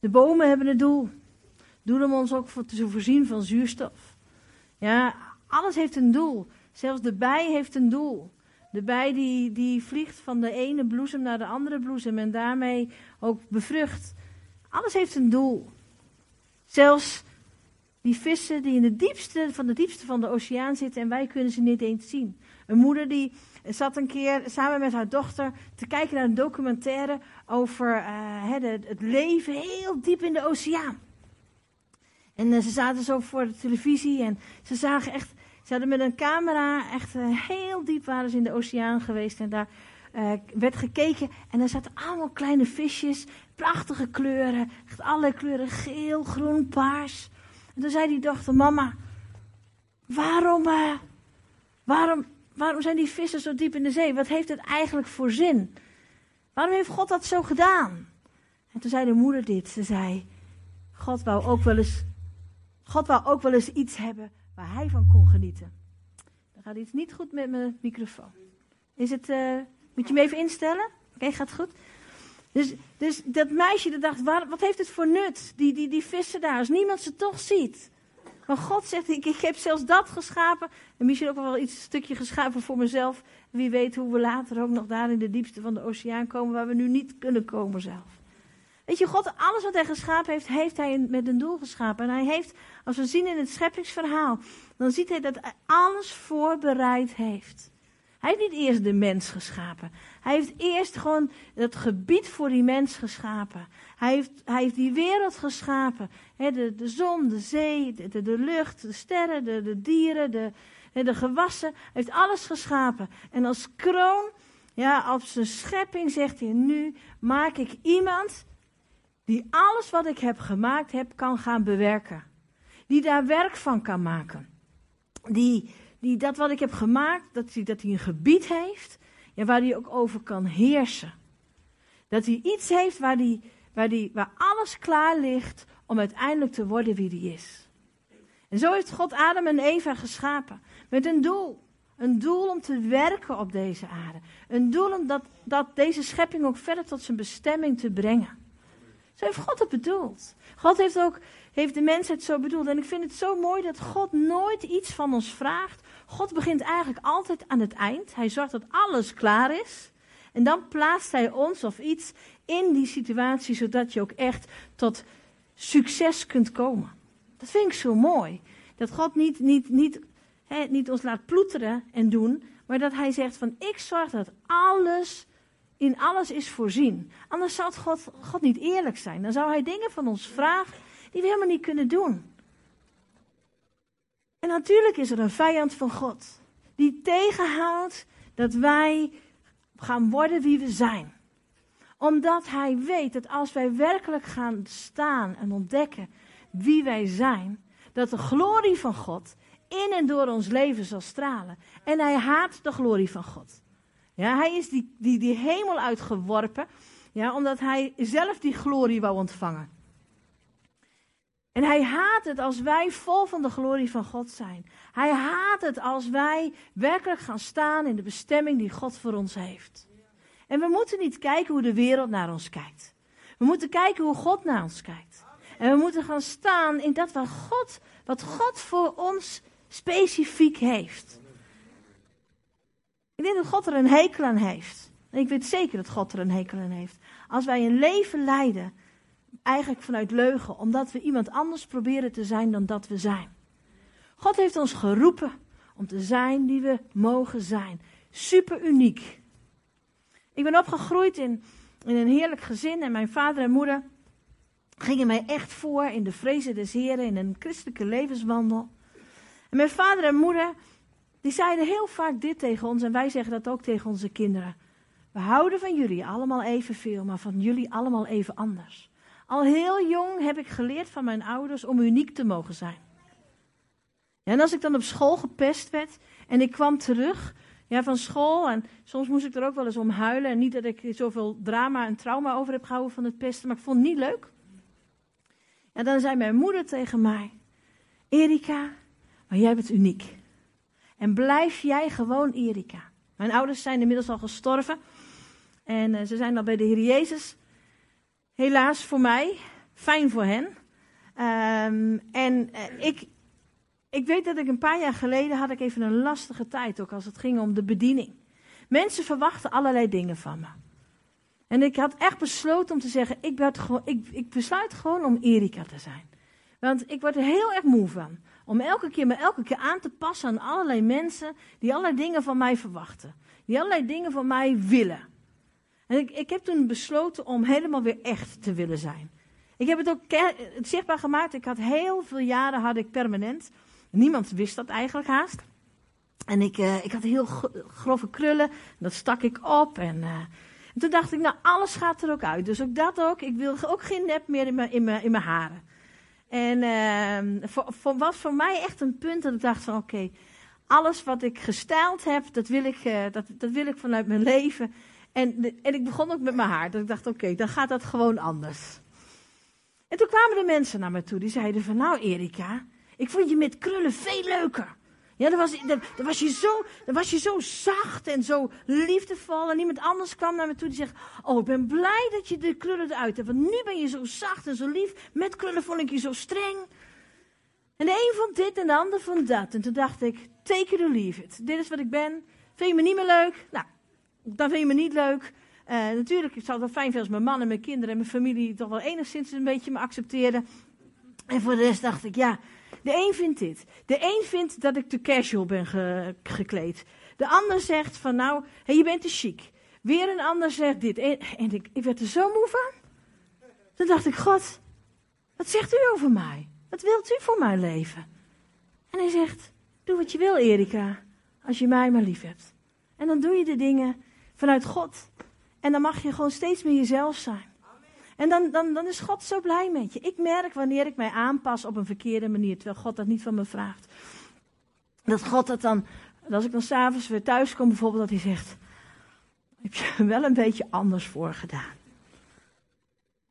De bomen hebben een doel. Doel om ons ook te voorzien van zuurstof. Ja, alles heeft een doel. Zelfs de bij heeft een doel. De bij die, die vliegt van de ene bloesem naar de andere bloesem en daarmee ook bevrucht. Alles heeft een doel. Zelfs die vissen die in de diepste van de diepste van de oceaan zitten en wij kunnen ze niet eens zien. Een moeder die zat een keer samen met haar dochter te kijken naar een documentaire over uh, het leven heel diep in de oceaan. En uh, ze zaten zo voor de televisie en ze zagen echt, ze hadden met een camera echt uh, heel diep waren ze in de oceaan geweest en daar werd gekeken en daar zaten allemaal kleine visjes, prachtige kleuren, echt alle kleuren, geel, groen, paars. En toen zei die dochter, mama, waarom, waarom Waarom zijn die vissen zo diep in de zee? Wat heeft het eigenlijk voor zin? Waarom heeft God dat zo gedaan? En toen zei de moeder dit. Ze zei: God wou ook wel eens, God wou ook wel eens iets hebben waar hij van kon genieten. Dan gaat iets niet goed met mijn microfoon. Is het, uh, moet je me even instellen? Oké, gaat goed. Dus, dus dat meisje dat dacht, waar, wat heeft het voor nut? Die, die, die vissen daar, als niemand ze toch ziet. Maar God zegt, ik, ik heb zelfs dat geschapen. En misschien ook wel iets een stukje geschapen voor mezelf. Wie weet hoe we later ook nog daar in de diepste van de oceaan komen, waar we nu niet kunnen komen zelf. Weet je, God, alles wat hij geschapen heeft, heeft hij met een doel geschapen. En hij heeft, als we zien in het scheppingsverhaal, dan ziet hij dat hij alles voorbereid heeft. Hij heeft niet eerst de mens geschapen. Hij heeft eerst gewoon het gebied voor die mens geschapen. Hij heeft, hij heeft die wereld geschapen. de, de zon, de zee, de, de, lucht, de sterren, de, de dieren, de, de gewassen. Hij heeft alles geschapen. En als kroon, ja, op zijn schepping zegt hij, nu maak ik iemand die alles wat ik heb gemaakt heb, kan gaan bewerken. Die daar werk van kan maken. Die, die dat wat ik heb gemaakt, dat hij, dat hij een gebied heeft ja, waar hij ook over kan heersen. Dat hij iets heeft waar, die, waar, die, waar alles klaar ligt om uiteindelijk te worden wie hij is. En zo heeft God Adam en Eva geschapen. Met een doel. Een doel om te werken op deze aarde. Een doel om dat, dat deze schepping ook verder tot zijn bestemming te brengen. Zo heeft God het bedoeld. God heeft ook heeft de mensheid zo bedoeld. En ik vind het zo mooi dat God nooit iets van ons vraagt. God begint eigenlijk altijd aan het eind. Hij zorgt dat alles klaar is. En dan plaatst hij ons of iets in die situatie, zodat je ook echt tot succes kunt komen. Dat vind ik zo mooi. Dat God niet, niet, niet, niet ons laat ploeteren en doen, maar dat hij zegt van ik zorg dat alles, in alles is voorzien. Anders zou God, God niet eerlijk zijn. Dan zou hij dingen van ons vragen die we helemaal niet kunnen doen. En natuurlijk is er een vijand van God, die tegenhoudt dat wij gaan worden wie we zijn. Omdat hij weet dat als wij werkelijk gaan staan en ontdekken wie wij zijn, dat de glorie van God in en door ons leven zal stralen. En hij haat de glorie van God. Ja, hij is die, die, die hemel uitgeworpen, ja, omdat hij zelf die glorie wou ontvangen. En hij haat het als wij vol van de glorie van God zijn. Hij haat het als wij werkelijk gaan staan in de bestemming die God voor ons heeft. En we moeten niet kijken hoe de wereld naar ons kijkt. We moeten kijken hoe God naar ons kijkt. En we moeten gaan staan in dat wat God, wat God voor ons specifiek heeft. Ik denk dat God er een hekel aan heeft. Ik weet zeker dat God er een hekel aan heeft. Als wij een leven leiden eigenlijk vanuit leugen, omdat we iemand anders proberen te zijn dan dat we zijn. God heeft ons geroepen om te zijn die we mogen zijn. Super uniek. Ik ben opgegroeid in, in een heerlijk gezin en mijn vader en moeder gingen mij echt voor in de vrezen des Heren, in een christelijke levenswandel. En mijn vader en moeder, die zeiden heel vaak dit tegen ons en wij zeggen dat ook tegen onze kinderen. We houden van jullie allemaal evenveel, maar van jullie allemaal even anders. Al heel jong heb ik geleerd van mijn ouders om uniek te mogen zijn. En als ik dan op school gepest werd en ik kwam terug ja, van school en soms moest ik er ook wel eens om huilen. En niet dat ik zoveel drama en trauma over heb gehouden van het pesten, maar ik vond het niet leuk. En dan zei mijn moeder tegen mij, Erika, maar jij bent uniek. En blijf jij gewoon Erika. Mijn ouders zijn inmiddels al gestorven. En uh, ze zijn al bij de Heer Jezus. Helaas voor mij, fijn voor hen. Ehm, en eh, ik, ik weet dat ik een paar jaar geleden had ik even een lastige tijd, ook als het ging om de bediening. Mensen verwachten allerlei dingen van me. En ik had echt besloten om te zeggen, ik, ben ik, ik besluit gewoon om Erika te zijn. Want ik word er heel erg moe van. Om elke keer me elke keer aan te passen aan allerlei mensen die allerlei dingen van mij verwachten. Die allerlei dingen van mij willen. En ik, ik heb toen besloten om helemaal weer echt te willen zijn. Ik heb het ook het zichtbaar gemaakt. Ik had heel veel jaren had ik permanent. Niemand wist dat eigenlijk haast. En ik, uh, ik had heel grove krullen. Dat stak ik op. En, uh, en, toen dacht ik, nou, alles gaat er ook uit. Dus ook dat ook. Ik wil ook geen nep meer in in in mijn haren. En uh, voor, voor, was voor mij echt een punt dat ik dacht van, oké, alles wat ik gestyled heb, dat wil ik, uh, dat, dat wil ik vanuit mijn leven. En, en ik begon ook met mijn haar. Dat ik dacht, oké, dan gaat dat gewoon anders. En toen kwamen de mensen naar me toe. Die zeiden van, nou Erika, ik vond je met krullen veel leuker. Ja, dan was, was je zo, dan was je zo zacht en zo liefdevol. En iemand anders kwam naar me toe die zegt, oh, ik ben blij dat je de krullen eruit hebt. Want nu ben je zo zacht en zo lief. Met krullen vond ik je zo streng. En de een vond dit en de ander vond dat. En toen dacht ik, take it or leave it. Dit is wat ik ben. Vind je me niet meer leuk? Nou, dan vind je me niet leuk. Uh, natuurlijk, ik zou het wel fijn vinden als mijn man en mijn kinderen en mijn familie toch wel enigszins een beetje me accepteerden. En voor de rest dacht ik, ja, de een vindt dit. De een vindt dat ik te casual ben gekleed. De ander zegt van, nou, hey, je bent te chic. Weer een ander zegt dit. En, en ik, ik werd er zo moe van. Toen dacht ik, God, wat zegt u over mij? Wat wilt u voor mijn leven? En hij zegt, doe wat je wil, Erika, als je mij maar lief hebt. En dan doe je de dingen vanuit God. En dan mag je gewoon steeds meer jezelf zijn. En dan, dan, dan is God zo blij met je. Ik merk wanneer ik mij aanpas op een verkeerde manier, terwijl God dat niet van me vraagt. Dat God dat dan, als ik dan s'avonds weer thuis kom bijvoorbeeld, dat hij zegt, heb je wel een beetje anders voor gedaan.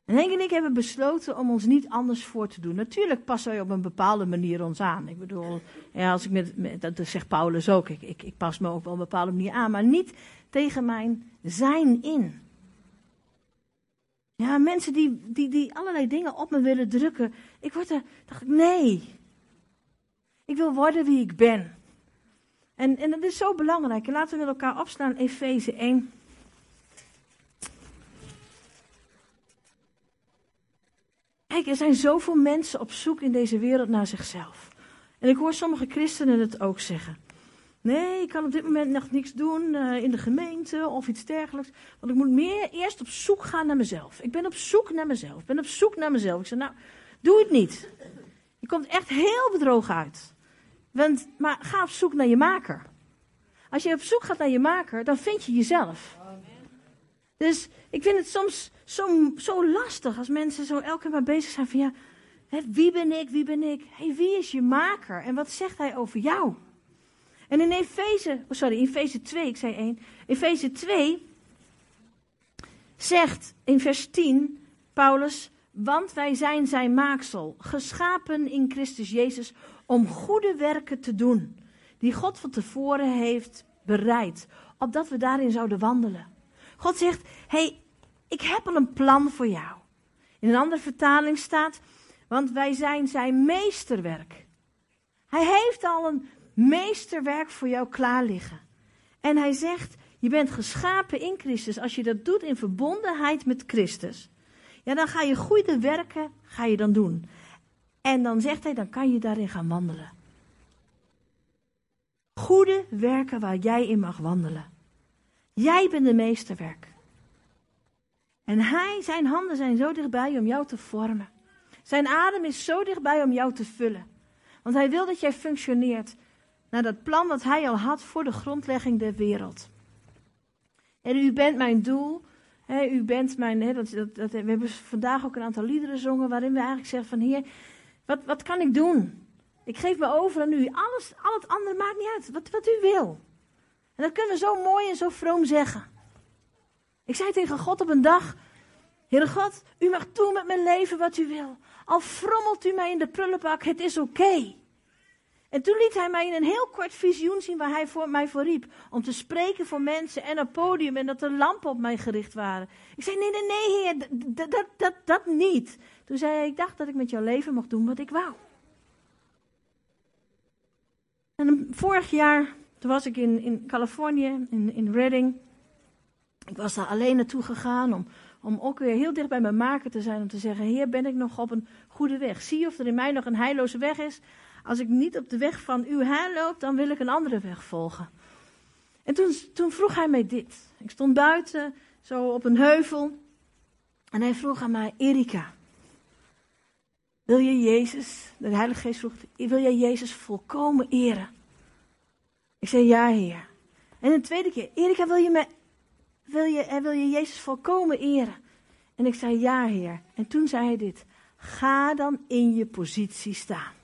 En Henk en ik hebben besloten om ons niet anders voor te doen. Natuurlijk passen wij op een bepaalde manier ons aan. Ik bedoel, ja, als ik met, dat zegt Paulus ook, ik, ik, ik pas me ook wel op een bepaalde manier aan, maar niet tegen mijn zijn in. Ja, mensen die, die, die allerlei dingen op me willen drukken. Ik word er, dacht ik, nee. Ik wil worden wie ik ben. En, en dat is zo belangrijk. En laten we met elkaar opstaan, Efeze 1. Kijk, er zijn zoveel mensen op zoek in deze wereld naar zichzelf. En ik hoor sommige christenen het ook zeggen. Nee, ik kan op dit moment nog niks doen uh, in de gemeente of iets dergelijks. Want ik moet meer eerst op zoek gaan naar mezelf. Ik ben op zoek naar mezelf. Ik ben op zoek naar mezelf. Ik zeg, nou, doe het niet. Je komt echt heel bedrogen uit. Want, maar ga op zoek naar je maker. Als je op zoek gaat naar je maker, dan vind je jezelf. Dus ik vind het soms zo, zo lastig als mensen zo elke keer maar bezig zijn van ja, hè, wie ben ik, wie ben ik? Hey, wie is je maker en wat zegt hij over jou? En in Efeze, oh sorry, in Efeze 2, ik zei 1, Efeze 2 zegt in vers 10 Paulus, want wij zijn zijn maaksel, geschapen in Christus Jezus om goede werken te doen, die God van tevoren heeft bereid, opdat we daarin zouden wandelen. God zegt, hey, ik heb al een plan voor jou. In een andere vertaling staat, want wij zijn zijn meesterwerk. Hij heeft al een meesterwerk voor jou klaar liggen. En hij zegt, je bent geschapen in Christus. Als je dat doet in verbondenheid met Christus, ja, dan ga je goede werken, ga je dan doen. En dan zegt hij, dan kan je daarin gaan wandelen. Goede werken waar jij in mag wandelen. Jij bent de meesterwerk. En hij, zijn handen zijn zo dichtbij om jou te vormen. Zijn adem is zo dichtbij om jou te vullen. Want hij wil dat jij functioneert naar dat plan wat hij al had voor de grondlegging der wereld. En u bent mijn doel. u bent mijn. dat, dat, dat, we hebben vandaag ook een aantal liederen zongen waarin we eigenlijk zeggen van Heer, wat, wat kan ik doen? Ik geef me over aan u. Alles, al het andere maakt niet uit. Wat, wat u wil. En dat kunnen we zo mooi en zo vroom zeggen. Ik zei tegen God op een dag: Heere God, u mag doen met mijn leven wat u wil. Al frommelt u mij in de prullenbak, het is oké. En toen liet hij mij in een heel kort visioen zien waar hij voor mij voor riep. Om te spreken voor mensen en op podium en dat er lampen op mij gericht waren. Ik zei, nee, nee, nee, heer, dat, dat, dat, dat niet. Toen zei hij, ik dacht dat ik met jouw leven mocht doen wat ik wou. En vorig jaar, toen was ik in, in Californië, in, in Redding. Ik was daar alleen naartoe gegaan om, om ook weer heel dicht bij mijn maken te zijn. Om te zeggen, heer, ben ik nog op een goede weg? Zie of er in mij nog een heilloze weg is. Als ik niet op de weg van uw haar loop, dan wil ik een andere weg volgen. En toen, toen vroeg hij mij dit. Ik stond buiten, zo op een heuvel. En hij vroeg aan mij, Erika, wil je Jezus, de Heilige Geest vroeg, wil jij Jezus volkomen eren? Ik zei, ja Heer. En een tweede keer, Erika, wil je, me, wil je, eh, wil je Jezus volkomen eren? En ik zei, ja Heer. En toen zei hij dit, ga dan in je positie staan.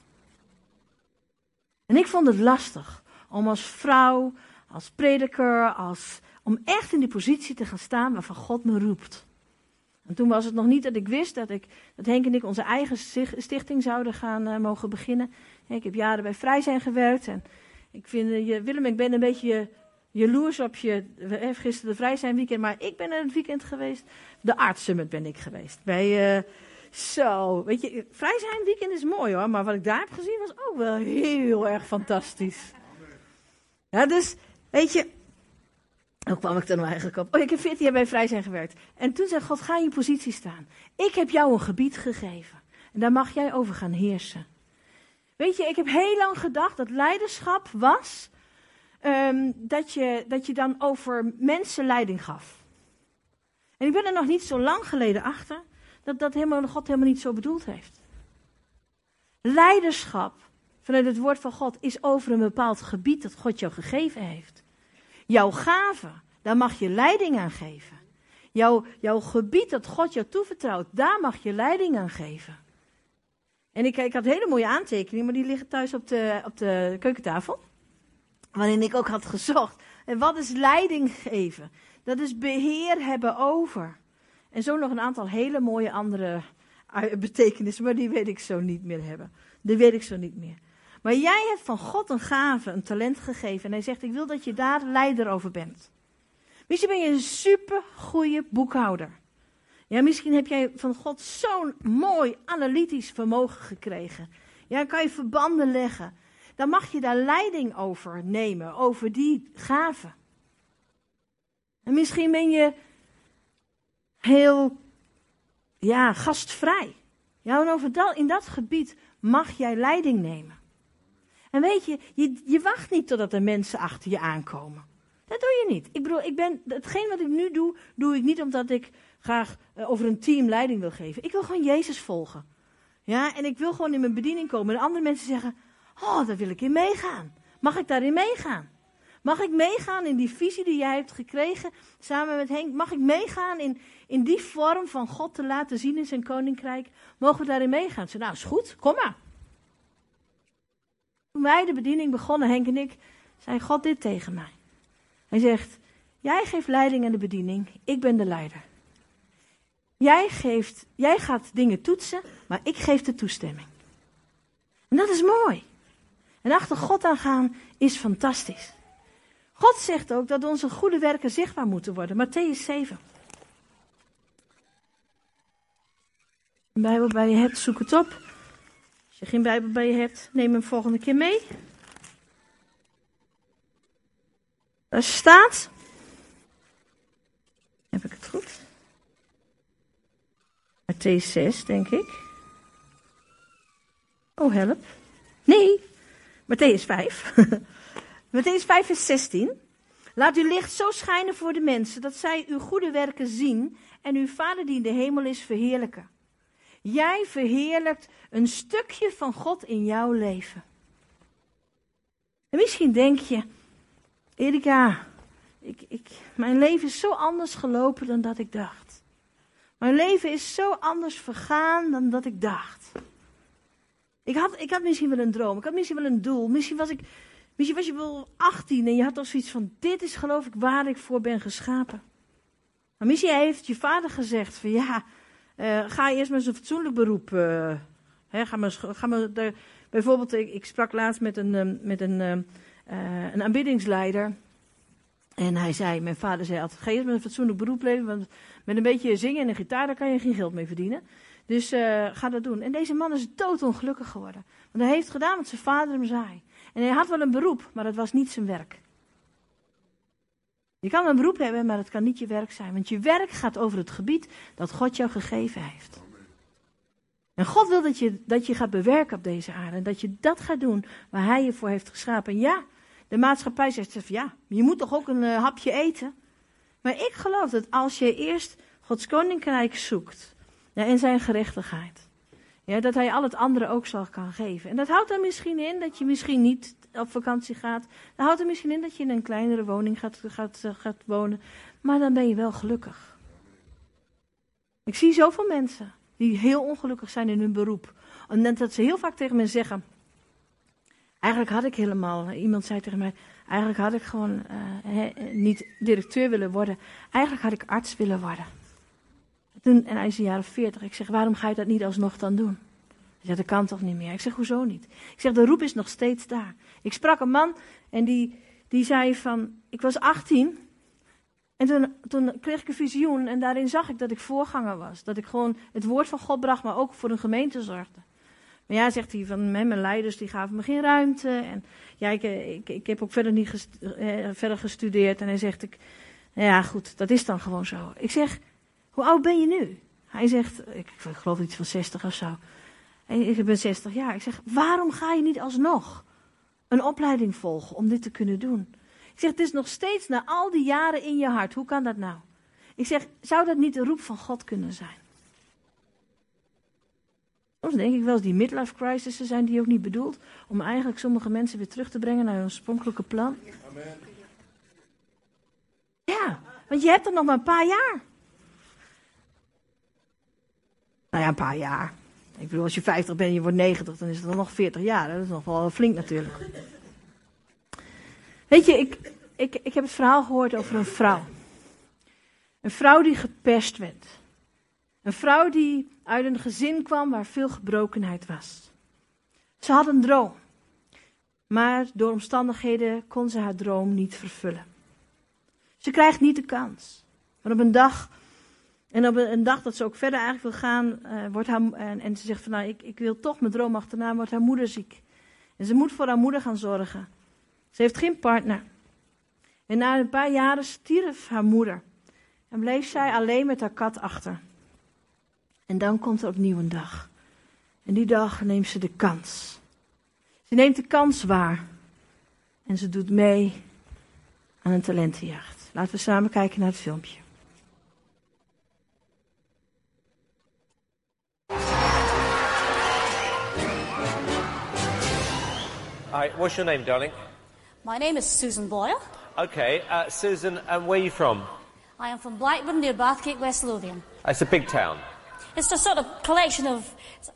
En ik vond het lastig om als vrouw, als prediker, als, om echt in die positie te gaan staan waarvan God me roept. En toen was het nog niet dat ik wist dat, ik, dat Henk en ik onze eigen stichting zouden gaan uh, mogen beginnen. Ik heb jaren bij Vrij zijn gewerkt en ik vind, uh, je, Willem, ik ben een beetje jaloers op je, we hebben gisteren de Vrij zijn weekend, maar ik ben er het weekend geweest. De Art Summit ben ik geweest. Bij, uh, zo, weet je, vrij zijn weekend is mooi hoor, maar wat ik daar heb gezien was ook wel heel erg fantastisch. Ja, dus, weet je, hoe kwam ik er nou eigenlijk op? Oh, ik heb 14 jaar bij zijn gewerkt. En toen zei God, ga in je positie staan. Ik heb jou een gebied gegeven. En daar mag jij over gaan heersen. Weet je, ik heb heel lang gedacht dat leiderschap was um, dat, je, dat je dan over mensen leiding gaf. En ik ben er nog niet zo lang geleden achter dat dat helemaal, God helemaal niet zo bedoeld heeft. Leiderschap vanuit het woord van God is over een bepaald gebied dat God jou gegeven heeft. Jouw gave, daar mag je leiding aan geven. Jouw, jouw gebied dat God jou toevertrouwt, daar mag je leiding aan geven. En ik, had hele mooie aantekeningen, maar die liggen thuis op de, op de keukentafel. Waarin ik ook had gezocht. En wat is leiding geven? Dat is beheer hebben over. En zo nog een aantal hele mooie andere betekenissen, maar die weet ik zo niet meer hebben. Die weet ik zo niet meer. Maar jij hebt van God een gave, een talent gegeven. En hij zegt, ik wil dat je daar leider over bent. Misschien ben je een super goede boekhouder. Ja, misschien heb jij van God zo'n mooi analytisch vermogen gekregen. Ja, kan je verbanden leggen. Dan mag je daar leiding over nemen, over die gave. En misschien ben je heel ja, gastvrij. Ja, en over in dat gebied mag jij leiding nemen. En weet je, je, je wacht niet totdat er mensen achter je aankomen. Dat doe je niet. Ik bedoel, ik ben, hetgeen wat ik nu doe, doe ik niet omdat ik graag uh, over een team leiding wil geven. Ik wil gewoon Jezus volgen. Ja, en ik wil gewoon in mijn bediening komen. En andere mensen zeggen, oh, daar wil ik in meegaan. Mag ik daarin meegaan? Mag ik meegaan in die visie die jij hebt gekregen samen met Henk? Mag ik meegaan in, in die vorm van God te laten zien in zijn koninkrijk? Mogen we daarin meegaan? Ze nou, is goed, kom maar. Toen wij de bediening begonnen, Henk en ik, zei God dit tegen mij. Hij zegt, jij geeft leiding aan de bediening, ik ben de leider. Jij, geeft, jij gaat dingen toetsen, maar ik geef de toestemming. En dat is mooi. En achter God aan gaan is fantastisch. God zegt ook dat onze goede werken zichtbaar moeten worden. Matthäus 7. Een Bijbel bij je hebt, zoek het op. Als je geen Bijbel bij je hebt, neem hem volgende keer mee. Daar staat. Heb ik het goed? Matthäus 6, denk ik. Oh, help. Nee, Matthäus 5. Matthäus 5 vers 16. Laat uw licht zo schijnen voor de mensen dat zij uw goede werken zien en uw Vader die in de hemel is verheerlijken. Jij verheerlijkt een stukje van God in jouw leven. En misschien denk je, Erika, ik, ik, mijn leven is zo anders gelopen dan dat ik dacht. Mijn leven is zo anders vergaan dan dat ik dacht. Ik had, ik had misschien wel een droom, ik had misschien wel een doel, misschien was ik Misschien was je wel 18 en je had al zoiets van: dit is geloof ik waar ik voor ben geschapen. Maar misschien heeft je vader gezegd: van ja, uh, ga eerst maar een fatsoenlijk beroep uh, ga maar, ga maar de, bijvoorbeeld, ik, ik, sprak laatst met een, um, met een, um, uh, een aanbiddingsleider. En hij zei, mijn vader zei altijd, ga eerst met een fatsoenlijk beroep leven, want met een beetje zingen en een gitaar, daar kan je geen geld mee verdienen. Dus ga dat doen. En deze man is doodongelukkig geworden. Want hij heeft gedaan wat zijn vader hem zei. En hij had wel een beroep, maar dat was niet zijn werk. Je kan een beroep hebben, maar het kan niet je werk zijn. Want je werk gaat over het gebied dat God jou gegeven heeft. En God wil dat je, dat je gaat bewerken op deze aarde. En dat je dat gaat doen waar Hij je voor heeft geschapen. En ja, de maatschappij zegt, ja, je moet toch ook een uh, hapje eten? Maar ik geloof dat als je eerst Gods koninkrijk zoekt ja, en zijn gerechtigheid. Ja, dat hij al het andere ook zal kan geven. En dat houdt er misschien in dat je misschien niet op vakantie gaat. Dat houdt er misschien in dat je in een kleinere woning gaat, gaat, gaat wonen. Maar dan ben je wel gelukkig. Ik zie zoveel mensen die heel ongelukkig zijn in hun beroep. En dat ze heel vaak tegen me zeggen. Eigenlijk had ik helemaal, iemand zei tegen mij, eigenlijk had ik gewoon he, niet directeur willen worden. Eigenlijk had ik arts willen worden. Toen, en hij is een jaar of veertig. Ik zeg, waarom ga je dat niet alsnog dan doen? Hij zegt, dat kan toch niet meer? Ik zeg, hoezo niet? Ik zeg, de roep is nog steeds daar. Ik sprak een man en die, die zei van, ik was 18 en toen, toen kreeg ik een visioen en daarin zag ik dat ik voorganger was. Dat ik gewoon het woord van God bracht, maar ook voor een gemeente zorgde. Maar ja, zegt hij, van mijn leiders die gaven me geen ruimte. En ja, ik, ik, ik heb ook verder niet eh, verder gestudeerd. En hij zegt, ik, ja goed, dat is dan gewoon zo. Ik zeg, hoe oud ben je nu? Hij zegt, ik, ik geloof iets van 60 of zo. Ik ben 60 jaar. Ik zeg, waarom ga je niet alsnog een opleiding volgen om dit te kunnen doen? Ik zeg, het is nog steeds na al die jaren in je hart. Hoe kan dat nou? Ik zeg, zou dat niet de roep van God kunnen zijn? Soms denk ik wel eens die midlife crises zijn die ook niet bedoeld om eigenlijk sommige mensen weer terug te brengen naar hun oorspronkelijke plan. Amen. Ja, want je hebt er nog maar een paar jaar. Nou ja, een paar jaar. Ik bedoel, als je 50 bent en je wordt 90, dan is het dan nog 40 jaar. Dat is nog wel flink natuurlijk. Weet je, ik, ik, ik heb het verhaal gehoord over een vrouw. Een vrouw die gepest werd. Een vrouw die uit een gezin kwam waar veel gebrokenheid was. Ze had een droom. Maar door omstandigheden kon ze haar droom niet vervullen. Ze krijgt niet de kans. Maar op een dag, en op een dag dat ze ook verder eigenlijk wil gaan, uh, wordt haar, en, en, ze zegt van nou, ik, ik wil toch mijn droom achterna, wordt haar moeder ziek. En ze moet voor haar moeder gaan zorgen. Ze heeft geen partner. En na een paar jaren stierf haar moeder. En bleef zij alleen met haar kat achter. En dan komt er opnieuw een dag. En die dag neemt ze de kans. Ze neemt de kans waar. En ze doet mee aan een talentenjacht. Laten we samen kijken naar het filmpje. Hi, what's your name, darling? My name is Susan Boyle. Okay, uh, Susan, and where are you from? I am from Blackburn near Bathgate, West Lothian. It's a big town. It's a sort of collection of,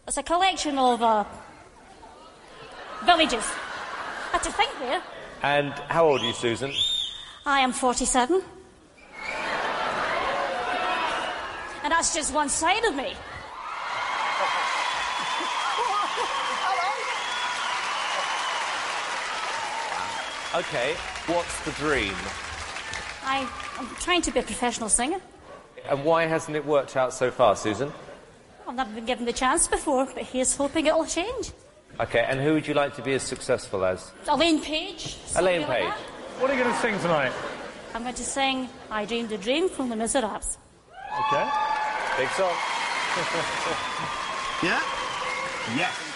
it's a collection of uh, villages. I had to think there. And how old are you, Susan? I am 47. and that's just one side of me. Okay, what's the dream? I, I'm trying to be a professional singer. And why hasn't it worked out so far, Susan? I've never been given the chance before, but here's hoping it'll change. Okay, and who would you like to be as successful as? Elaine Page. Elaine Page. like. What are you going to sing tonight? I'm going to sing I Dreamed a Dream from the Miserables. Okay. Big song. Yeah? Yes.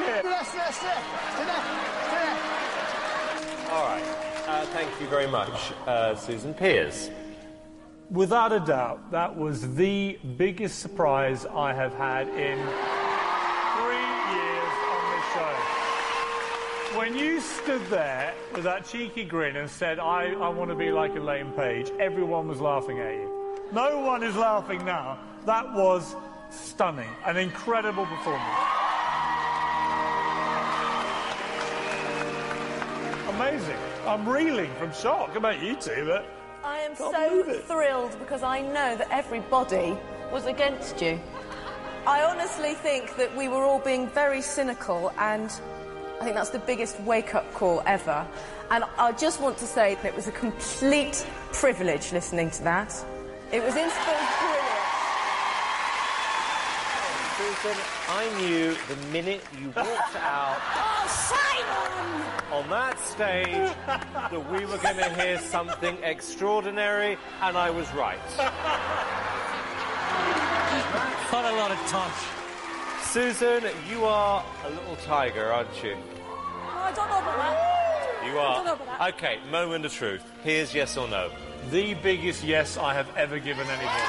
There. All right. Uh, thank you very much, uh, Susan Piers. Without a doubt, that was the biggest surprise I have had in three years on this show. When you stood there with that cheeky grin and said, I, I want to be like Elaine Page, everyone was laughing at you. No one is laughing now. That was stunning. An incredible performance. I'm reeling from shock How about you two, but I am so thrilled because I know that everybody was against you. I honestly think that we were all being very cynical, and I think that's the biggest wake up call ever. And I just want to say that it was a complete privilege listening to that. It was instantly brilliant. Susan, I knew the minute you walked out Oh, Simon! On that stage that we were going to hear something extraordinary, and I was right. Quite a lot of touch. Susan, you are a little tiger, aren't you? Oh, I don't know about that. You I don't know are. about that. Okay, moment of truth. Here's yes or no. the biggest yes I have ever given anybody.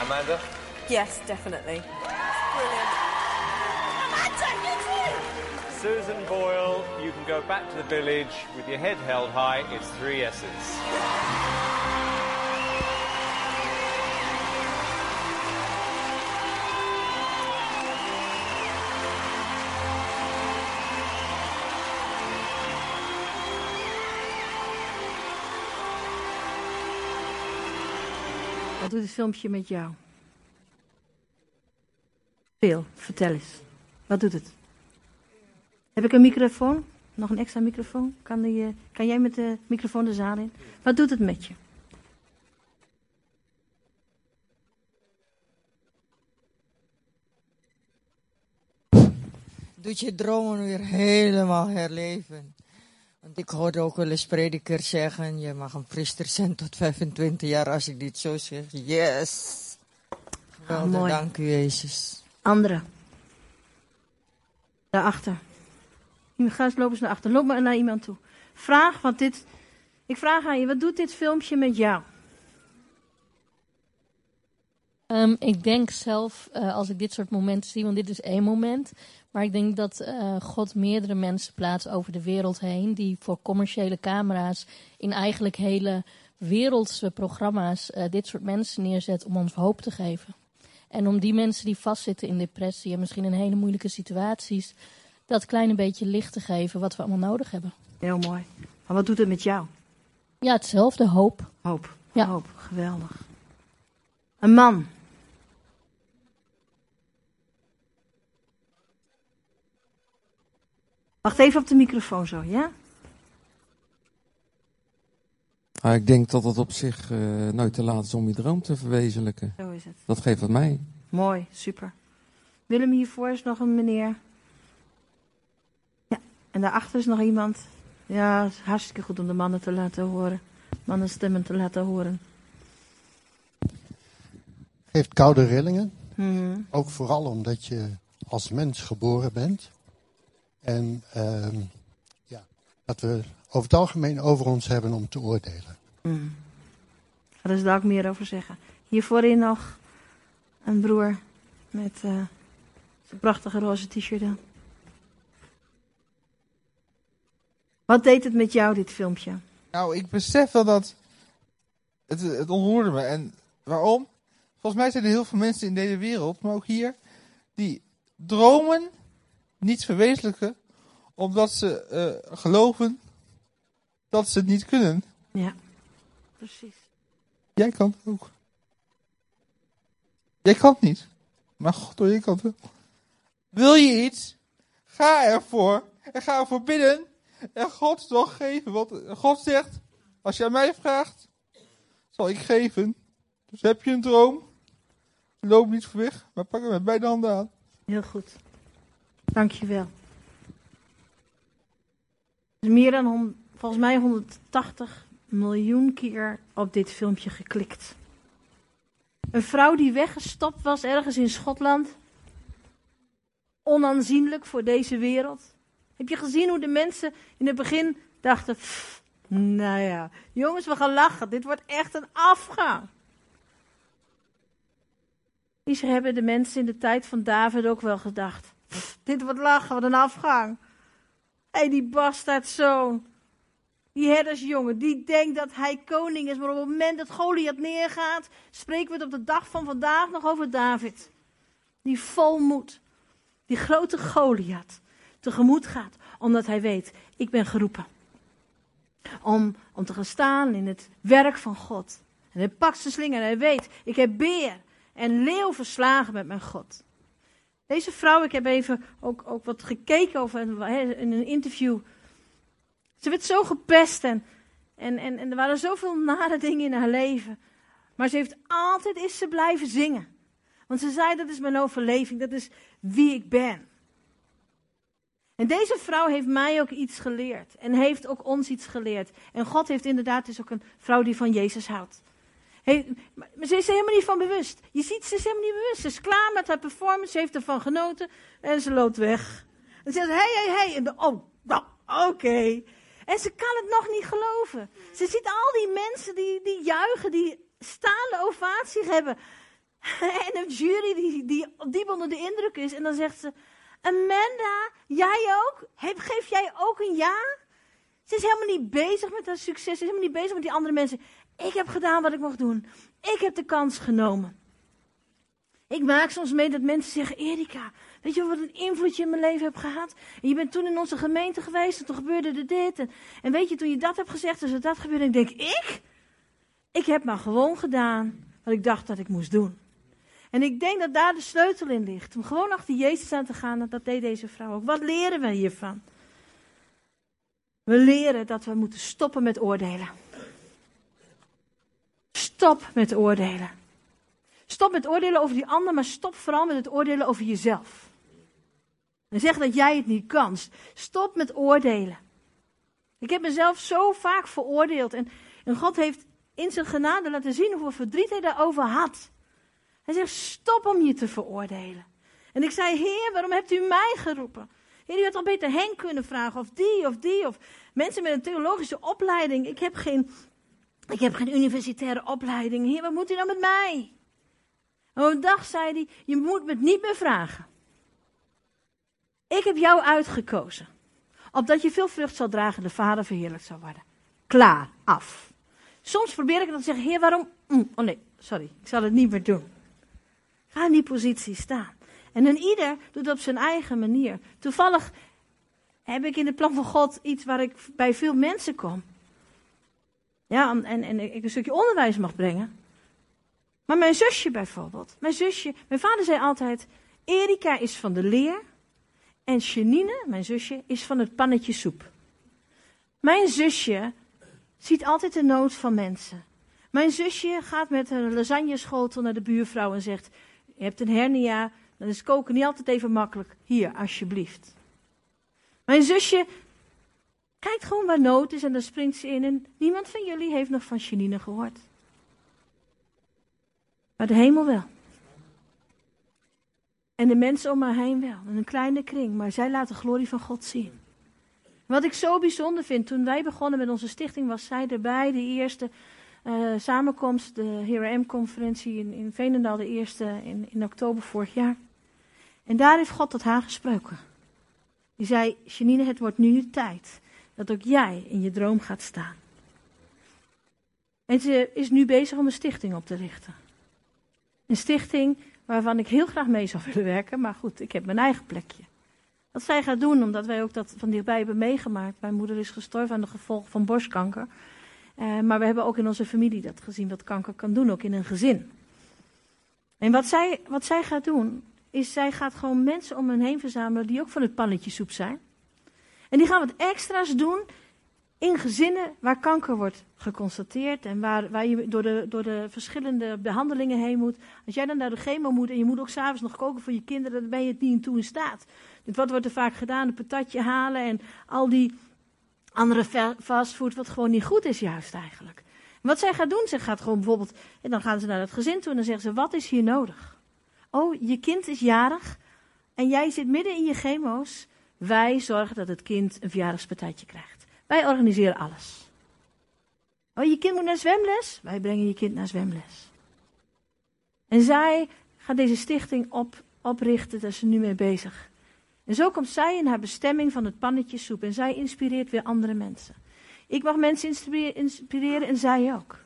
Amanda? Yes, definitely. Susan Boyle, you can go back to the village with your head held high. It's three S's. Wat doet het filmpje met jou? Veel, vertel eens. Wat doet het? Heb ik een microfoon? Nog een extra microfoon? Kan, die, eh, kan jij met de microfoon de zaal in? Wat doet het met je? doet je dromen weer helemaal herleven. Want ik hoorde ook wel eens predikers zeggen, je mag een priester zijn tot 25 jaar als ik dit zo zeg. Yes! Geweldig, mooi. dank u Jezus. Andere. Daarachter. Ga eens lopen naar achter. Loop maar naar iemand toe. Vraag wat dit. Ik vraag aan je, wat doet dit filmpje met jou? Ehm, ik denk zelf, eh, als ik dit soort momenten zie, want dit is één moment. Maar ik denk dat eh, God meerdere mensen plaatst over de wereld heen. Die voor commerciële camera's in eigenlijk hele wereldse programma's eh, dit soort mensen neerzet om ons hoop te geven. En om die mensen die vastzitten in depressie en misschien in hele moeilijke situaties, dat kleine beetje licht te geven wat we allemaal nodig hebben. Heel mooi. Maar wat doet het met jou? Ja, hetzelfde, hoop. Hoop. Ja. Hoop. Geweldig. Een man. Wacht even op de microfoon zo, ja? Maar ik denk dat het op zich eh, nooit te laat is om je droom te verwezenlijken. Zo is het. Dat geeft het mij. Mooi, super. Willem, hiervoor is nog een meneer. En daarachter is nog iemand. Ja, het is hartstikke goed om de mannen te laten horen. Mannenstemmen te laten horen. Geeft koude rillingen. Mhm. Ook vooral omdat je als mens geboren bent. En ehm, ja, dat we over het algemeen over ons hebben om te oordelen. Mhm. Ga er daar ook meer over zeggen. Hier voorin nog een broer met eh zijn prachtige roze t-shirt aan. Wat deed het met jou, dit filmpje? Nou, ik besef wel dat het, het ontroerde me. En waarom? Volgens mij zijn er heel veel mensen in deze wereld, maar ook hier, die dromen niet verwezenlijken omdat ze eh, geloven dat ze het niet kunnen. Ja, precies. Jij kan het ook. Jij kan het niet. Maar God, hoor, je kan het. Wil je iets? Ga ervoor. En ga ervoor bidden. En God zal geven. Want God zegt, als je aan mij vraagt, zal ik geven. Dus heb je een droom? Loop niet voor weg, maar pak hem met beide handen aan. Heel goed. Dankjewel. Er meer dan volgens mij 180 miljoen keer op dit filmpje geklikt. Een vrouw die weggestopt was ergens in Schotland. onaanzienlijk voor deze wereld? Heb je gezien hoe de mensen in het begin dachten, "Pff, nou ja, jongens, we gaan lachen, dit wordt echt een afgang. Misschien hebben de mensen in de tijd van David ook wel gedacht, "Pff, dit wordt lachen, wat een afgang. Hé, hey, die bastaardzoon, die herdersjongen, die denkt dat hij koning is, maar op het moment dat Goliath neergaat, spreken we het op de dag van vandaag nog over David. Die vol moed, die grote Goliath, tegemoet gaat, omdat hij weet, ik ben geroepen. Om, om te gaan staan in het werk van God. En hij pakt zijn slinger en hij weet, ik heb beer en leeuw verslagen met mijn God. Deze vrouw, ik heb even ook, ook wat gekeken over in een interview. Ze werd zo gepest en, en, en, en er waren zoveel nare dingen in haar leven. Maar ze heeft altijd is ze blijven zingen. Want ze zei, dat is mijn overleving, dat is wie ik ben. En deze vrouw heeft mij ook iets geleerd. En heeft ook ons iets geleerd. En God heeft inderdaad is ook een vrouw die van Jezus houdt. Hey, maar ze is er helemaal niet van bewust. Je ziet, ze is helemaal niet bewust. Ze is klaar met haar performance, ze heeft ervan genoten en ze loopt weg. En ze zegt, hé, hé, hé. En de, oh, nou, oké. En ze kan het nog niet geloven. Ze ziet al die mensen die, die juichen, die staande ovatie hebben. En een jury die, die diep onder de indruk is. En dan zegt ze, Amanda, jij ook? Geef jij ook een ja? Ze is helemaal niet bezig met haar succes. Ze is helemaal niet bezig met die andere mensen. Ik heb gedaan wat ik mocht doen. Ik heb de kans genomen. Ik maak soms mee dat mensen zeggen: Erika, weet je wat een invloed je in mijn leven hebt gehad? En je bent toen in onze gemeente geweest en toen gebeurde er dit. En, en weet je, toen je dat hebt gezegd, is er dat gebeurde. En ik denk: Ik? Ik heb maar gewoon gedaan wat ik dacht dat ik moest doen. En ik denk dat daar de sleutel in ligt. Om gewoon achter Jezus aan te gaan. Dat deed deze vrouw ook. Wat leren we hiervan? We leren dat we moeten stoppen met oordelen. Stop met oordelen. Stop met oordelen over die ander, maar stop vooral met het oordelen over jezelf. En zeg dat jij het niet kan. Stop met oordelen. Ik heb mezelf zo vaak veroordeeld. En, en God heeft in zijn genade laten zien hoeveel verdriet hij daarover had. Hij zegt, stop om je te veroordelen. En ik zei, Heer, waarom hebt u mij geroepen? Heer, u had al beter hen kunnen vragen, of die, of die, of mensen met een theologische opleiding. Ik heb geen, ik heb geen universitaire opleiding. Heer, wat moet u nou met mij? En op een dag zei hij, je moet me niet meer vragen. Ik heb jou uitgekozen. Opdat je veel vrucht zal dragen en de Vader verheerlijkt zal worden. Klaar, af. Soms probeer ik dan te zeggen, Heer, waarom? Mm, oh nee, sorry, ik zal het niet meer doen. Ga in die positie staan. En een ieder doet op zijn eigen manier. Toevallig heb ik in het plan van God iets waar ik bij veel mensen kom. Ja, en, en ik een stukje onderwijs mag brengen. Maar mijn zusje bijvoorbeeld. Mijn zusje, mijn vader zei altijd: Erika is van de leer. En Janine, mijn zusje, is van het pannetje soep. Mijn zusje ziet altijd de nood van mensen. Mijn zusje gaat met een lasagneschotel naar de buurvrouw en zegt: Je hebt een hernia, dan is koken niet altijd even makkelijk. Hier, alsjeblieft. Mijn zusje kijkt gewoon waar nood is en dan springt ze in. En niemand van jullie heeft nog van Janine gehoord. Maar de hemel wel. En de mensen om haar heen wel. In een kleine kring. Maar zij laat de glorie van God zien. Wat ik zo bijzonder vind, toen wij begonnen met onze stichting, was zij erbij. De eerste uh, samenkomst, de HRM-conferentie in, in Veenendaal, de eerste in, in oktober vorig jaar. En daar heeft God tot haar gesproken. Die zei, Janine, het wordt nu tijd dat ook jij in je droom gaat staan. En ze is nu bezig om een stichting op te richten. Een stichting waarvan ik heel graag mee zou willen werken, maar goed, ik heb mijn eigen plekje. Wat zij gaat doen, omdat wij ook dat van dichtbij hebben meegemaakt. Mijn moeder is gestorven aan de gevolgen van borstkanker. Uh, maar we hebben ook in onze familie dat gezien wat kanker kan doen, ook in een gezin. En wat zij, wat zij gaat doen, is zij gaat gewoon mensen om hen heen verzamelen die ook van het pannetje soep zijn. En die gaan wat extra's doen in gezinnen waar kanker wordt geconstateerd en waar, waar je door de, door de verschillende behandelingen heen moet. Als jij dan naar de chemo moet en je moet ook s'avonds nog koken voor je kinderen, dan ben je het niet in toe in staat. Dus wat wordt er vaak gedaan? Een patatje halen en al die andere fastfood, wat gewoon niet goed is juist eigenlijk. En wat zij gaat doen, ze gaat gewoon bijvoorbeeld, en dan gaan ze naar het gezin toe en dan zeggen ze, wat is hier nodig? Oh, je kind is jarig en jij zit midden in je chemo's. Wij zorgen dat het kind een verjaardagspartijtje krijgt. Wij organiseren alles. Oh, je kind moet naar zwemles? Wij brengen je kind naar zwemles. En zij gaat deze stichting op, oprichten, daar is ze nu mee bezig. En zo komt zij in haar bestemming van het pannetje soep. En zij inspireert weer andere mensen. Ik mag mensen inspire- inspireren en zij ook.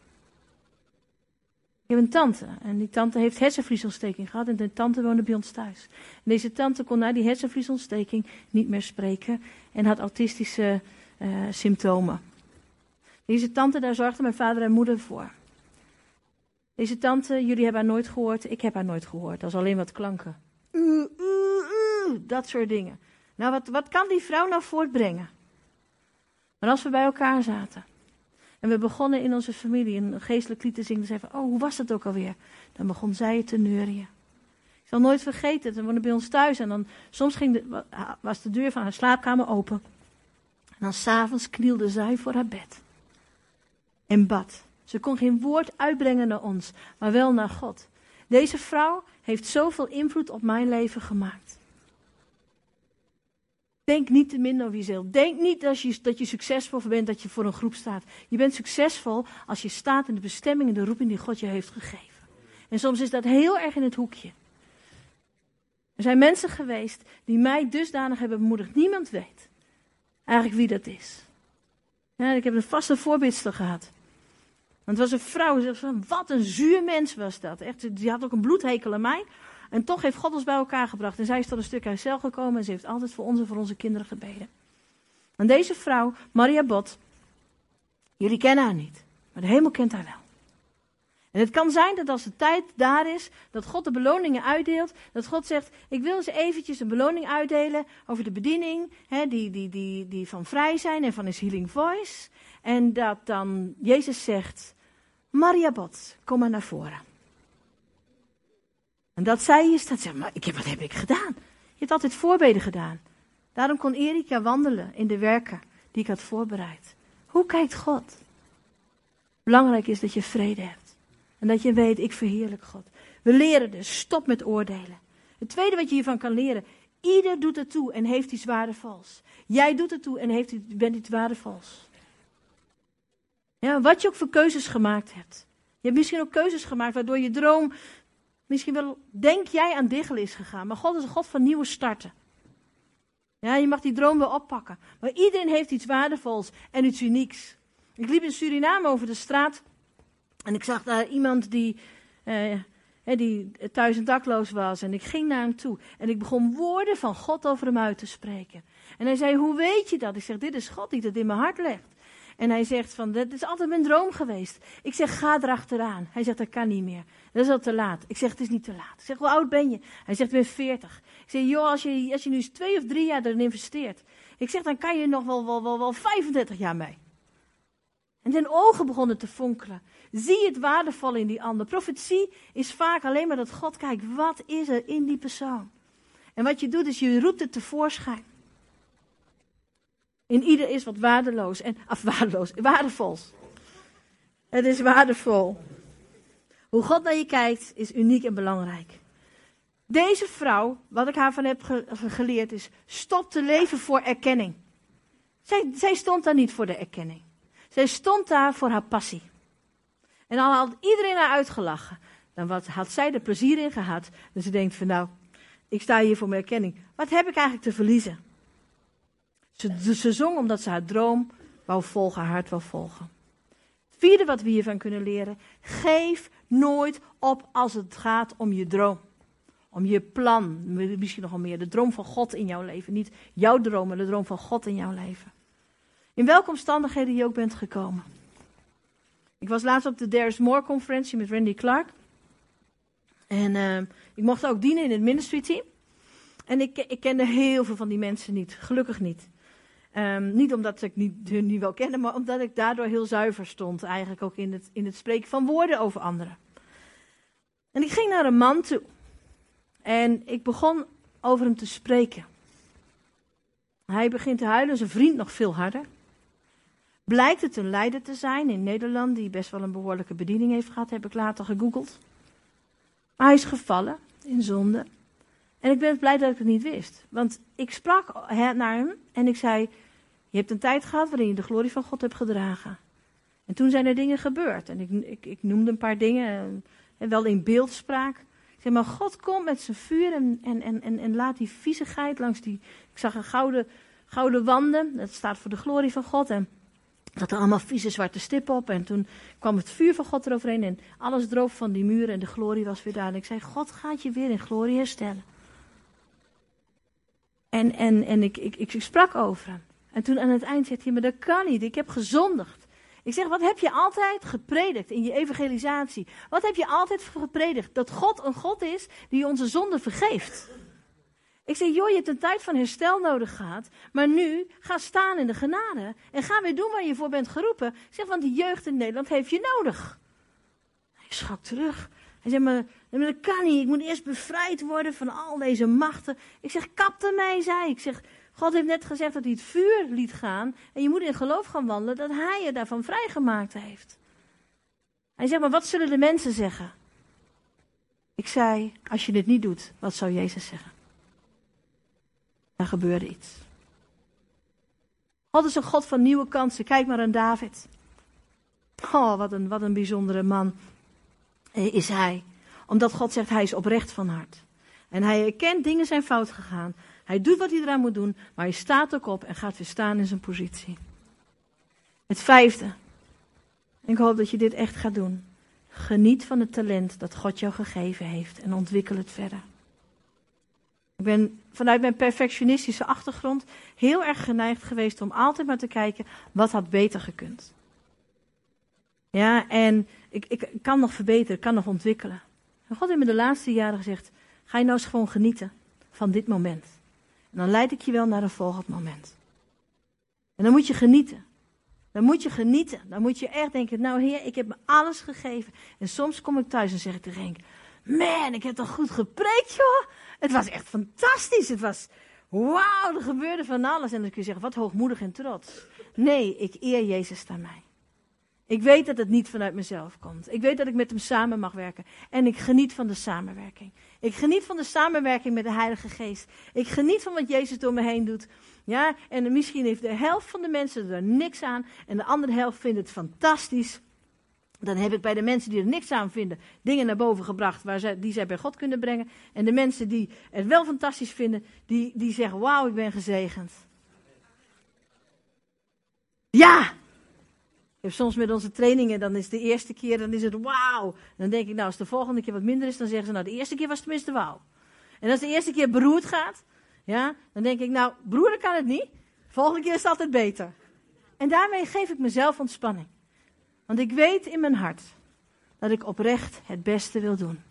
Ik heb een tante en die tante heeft hersenvliesontsteking gehad en de tante woonde bij ons thuis. En deze tante kon na die hersenvliesontsteking niet meer spreken en had autistische eh, symptomen. Deze tante, daar zorgden mijn vader en moeder voor. Deze tante, jullie hebben haar nooit gehoord, ik heb haar nooit gehoord. Dat was alleen wat klanken. Uh, dat soort dingen. Nou, wat, wat kan die vrouw nou voortbrengen? Maar als we bij elkaar zaten en we begonnen in onze familie een geestelijk lied te zingen, dan zeiden oh, hoe was dat ook alweer? Dan begon zij te neurien. Ik zal nooit vergeten, ze woonde bij ons thuis en dan soms ging de, was de deur van haar slaapkamer open. En dan s'avonds knielde zij voor haar bed en bad. Ze kon geen woord uitbrengen naar ons, maar wel naar God. Deze vrouw heeft zoveel invloed op mijn leven gemaakt. Denk niet te minder over jezelf. Denk niet dat je, dat je succesvol bent dat je voor een groep staat. Je bent succesvol als je staat in de bestemming en de roeping die God je heeft gegeven. En soms is dat heel erg in het hoekje. Er zijn mensen geweest die mij dusdanig hebben bemoedigd. Niemand weet eigenlijk wie dat is. Ja, ik heb een vaste voorbeeldster gehad. Want het was een vrouw, van, wat een zuur mens was dat. Echt, die had ook een bloedhekel aan mij. En toch heeft God ons bij elkaar gebracht. En zij is tot een stuk uit gekomen en ze heeft altijd voor ons en voor onze kinderen gebeden. En deze vrouw, Maria Bot, jullie kennen haar niet, maar de hemel kent haar wel. En het kan zijn dat als de tijd daar is, dat God de beloningen uitdeelt. Dat God zegt, ik wil eens eventjes een beloning uitdelen over de bediening, hè, die, die, die, die van vrij zijn en van his healing voice. En dat dan Jezus zegt, Maria Bot, kom maar naar voren. En dat zij is, dat zegt, maar ik heb, wat heb ik gedaan? Je hebt altijd voorbeden gedaan. Daarom kon Erika wandelen in de werken die ik had voorbereid. Hoe kijkt God? Belangrijk is dat je vrede hebt. En dat je weet, ik verheerlijk God. We leren dus, stop met oordelen. Het tweede wat je hiervan kan leren, ieder doet het toe en heeft iets waardevols. Jij doet het toe en heeft, bent iets waardevols. Ja, wat je ook voor keuzes gemaakt hebt. Je hebt misschien ook keuzes gemaakt waardoor je droom misschien wel, denk jij, aan diggel is gegaan. Maar God is een God van nieuwe starten. Ja, je mag die droom wel oppakken. Maar iedereen heeft iets waardevols en iets unieks. Ik liep in Suriname over de straat en ik zag daar iemand die, eh, die thuis en dakloos was. En ik ging naar hem toe en ik begon woorden van God over hem uit te spreken. En hij zei, hoe weet je dat? Ik zeg, dit is God die dat in mijn hart legt. En hij zegt van, dat is altijd mijn droom geweest. Ik zeg, ga erachteraan. Hij zegt, dat kan niet meer. Dat is al te laat. Ik zeg, het is niet te laat. Ik zeg, hoe oud ben je? Hij zegt, ik ben 40. Ik zeg, joh, als je, als je nu eens twee of drie jaar erin investeert. Ik zeg, dan kan je nog wel, wel, wel, wel 35 jaar mee. En zijn ogen begonnen te fonkelen. Zie het waardevolle in die ander. Profetie is vaak alleen maar dat God kijkt, wat is er in die persoon? En wat je doet, is je roept het tevoorschijn. In ieder is wat waardeloos en af waardeloos, waardevols. Het is waardevol. Hoe God naar je kijkt is uniek en belangrijk. Deze vrouw, wat ik haar van heb ge- geleerd, is stop te leven voor erkenning. Zij, zij stond daar niet voor de erkenning. Zij stond daar voor haar passie. En al had iedereen haar uitgelachen, dan wat, had zij er plezier in gehad. Dus ze denkt van nou, ik sta hier voor mijn erkenning. Wat heb ik eigenlijk te verliezen? Ze, zong omdat ze haar droom wou volgen, haar hart wou volgen. Het vierde wat we hiervan kunnen leren. Geef nooit op als het gaat om je droom. Om je plan. Misschien nog wel meer de droom van God in jouw leven. Niet jouw droom, maar de droom van God in jouw leven. In welke omstandigheden je ook bent gekomen. Ik was laatst op de There is More conferentie met Randy Clark. En eh, ik mocht ook dienen in het ministry team. En ik, ik kende heel veel van die mensen niet. Gelukkig niet. Ehm, niet omdat ik niet, hun niet wel kende, maar omdat ik daardoor heel zuiver stond. Eigenlijk ook in het, in het spreken van woorden over anderen. En ik ging naar een man toe. En ik begon over hem te spreken. Hij begint te huilen, zijn vriend nog veel harder. Blijkt het een leider te zijn in Nederland, die best wel een behoorlijke bediening heeft gehad, heb ik later gegoogeld. Maar hij is gevallen in zonde. En ik ben blij dat ik het niet wist. Want ik sprak naar hem en ik zei: Je hebt een tijd gehad waarin je de glorie van God hebt gedragen. En toen zijn er dingen gebeurd. En ik, ik, ik noemde een paar dingen, en wel in beeldspraak. Ik zei: Maar God komt met zijn vuur en, en, en, en, laat die viezigheid langs die. Ik zag een gouden, gouden wanden, dat staat voor de glorie van God. En dat er allemaal vieze zwarte stippen op. En toen kwam het vuur van God eroverheen. En alles droop van die muren. En de glorie was weer. En ik zei: God gaat je weer in glorie herstellen. En, en, en ik, ik, ik, sprak over hem. En toen aan het eind zei hij: Maar dat kan niet. Ik heb gezondigd. Ik zeg: Wat heb je altijd gepredikt in je evangelisatie? Wat heb je altijd gepredikt? Dat God een God is die onze zonde vergeeft. Ik zeg, joh, je hebt een tijd van herstel nodig gehad. Maar nu, ga staan in de genade. En ga weer doen waar je voor bent geroepen. Ik zeg, want de jeugd in Nederland heeft je nodig. Hij schrok terug. Hij zei, maar, maar dat kan niet. Ik moet eerst bevrijd worden van al deze machten. Ik zeg, kap ermee, zei ik. zeg, God heeft net gezegd dat hij het vuur liet gaan. En je moet in geloof gaan wandelen dat hij je daarvan vrijgemaakt heeft. Hij zegt, maar wat zullen de mensen zeggen? Ik zei, als je dit niet doet, wat zou Jezus zeggen? Er gebeurde iets. God is een God van nieuwe kansen. Kijk maar aan David. Oh, wat een, wat een bijzondere man is hij. Omdat God zegt, hij is oprecht van hart. En hij erkent dingen zijn fout gegaan. Hij doet wat hij eraan moet doen, maar hij staat ook op en gaat weer staan in zijn positie. Het vijfde. Ik hoop dat je dit echt gaat doen. Geniet van het talent dat God jou gegeven heeft en ontwikkel het verder. Ik ben vanuit mijn perfectionistische achtergrond heel erg geneigd geweest om altijd maar te kijken wat had beter gekund. Ja, en ik, ik kan nog verbeteren, kan nog ontwikkelen. En God heeft me de laatste jaren gezegd: ga je nou eens gewoon genieten van dit moment. Dan leid ik je wel naar een volgend moment. En dan moet je genieten. Dan moet je genieten. Dan moet je echt denken: nou heer, ik heb me alles gegeven. En soms kom ik thuis en zeg ik tegen Henk: man, ik heb toch goed gepreekt, joh. Het was echt fantastisch. Het was, wauw, er gebeurde van alles. En dan kun je zeggen, wat hoogmoedig en trots. Nee, ik eer Jezus aan mij. Ik weet dat het niet vanuit mezelf komt. Ik weet dat ik met hem samen mag werken. En ik geniet van de samenwerking. Ik geniet van de samenwerking met de Heilige Geest. Ik geniet van wat Jezus door me heen doet. Ja, en misschien heeft de helft van de mensen er niks aan. En de andere helft vindt het fantastisch. Dan heb ik bij de mensen die er niks aan vinden, dingen naar boven gebracht waar zij, die zij bij God kunnen brengen. En de mensen die het wel fantastisch vinden, die, die zeggen: Wauw, ik ben gezegend. Ja! Soms met onze trainingen, dan is de eerste keer, dan is het wauw. Dan denk ik, nou, als de volgende keer wat minder is, dan zeggen ze, nou, de eerste keer was het tenminste wauw. En als de eerste keer beroerd gaat, ja, dan denk ik, nou, broeder kan het niet. volgende keer is het altijd beter. En daarmee geef ik mezelf ontspanning. Want ik weet in mijn hart dat ik oprecht het beste wil doen.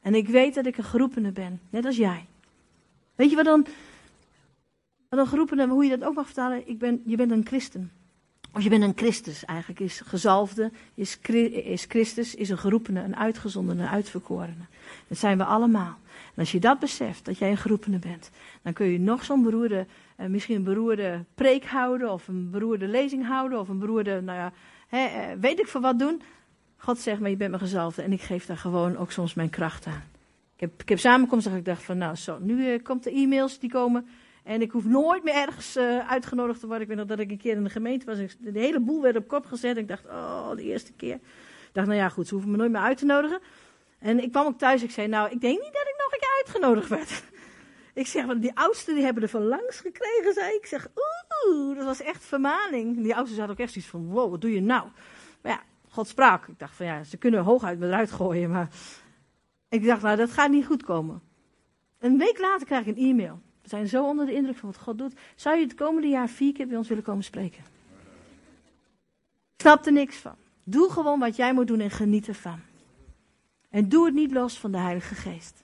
En ik weet dat ik een geroepene ben, net als jij. Weet je wat dan, wat een geroepene, hoe je dat ook mag vertalen? Ik ben, je bent een christen. Of je bent een Christus eigenlijk, is gezalfde, is, is Christus, is een geroepene, een uitgezondene, een uitverkorene. Dat zijn we allemaal. En als je dat beseft, dat jij een geroepene bent, dan kun je nog zo'n beroerde, eh, misschien een beroerde preek houden, of een beroerde lezing houden, of een beroerde, nou ja, eh, weet ik voor wat doen. God zegt, maar je bent mijn gezalfde en ik geef daar gewoon ook soms mijn kracht aan. Ik heb, ik heb samenkomsten dat ik dacht van, nou zo, nu uh, komt de e-mails die komen en ik hoef nooit meer ergens uh, uitgenodigd te worden. Ik weet nog dat ik een keer in de gemeente was, de hele boel werd op kop gezet. Ik dacht, oh, de eerste keer. Ik dacht, nou ja, goed, ze hoeven me nooit meer uit te nodigen. En ik kwam ook thuis, ik zei, nou, ik denk niet dat ik nog een keer uitgenodigd werd. Ik zeg, want die oudsten die hebben er van langs gekregen, zei ik. Ik zeg, oeh, dat was echt vermaning. Die oudsten hadden ook echt zoiets van, wow, wat doe je nou? Maar ja, God sprak. Ik dacht van, ja, ze kunnen hooguit me eruit gooien, maar... Ik dacht, nou, dat gaat niet goed komen. Een week later krijg ik een e-mail. We zijn zo onder de indruk van wat God doet. Zou je het komende jaar vier keer bij ons willen komen spreken? Snap er niks van. Doe gewoon wat jij moet doen en geniet ervan. En doe het niet los van de Heilige Geest.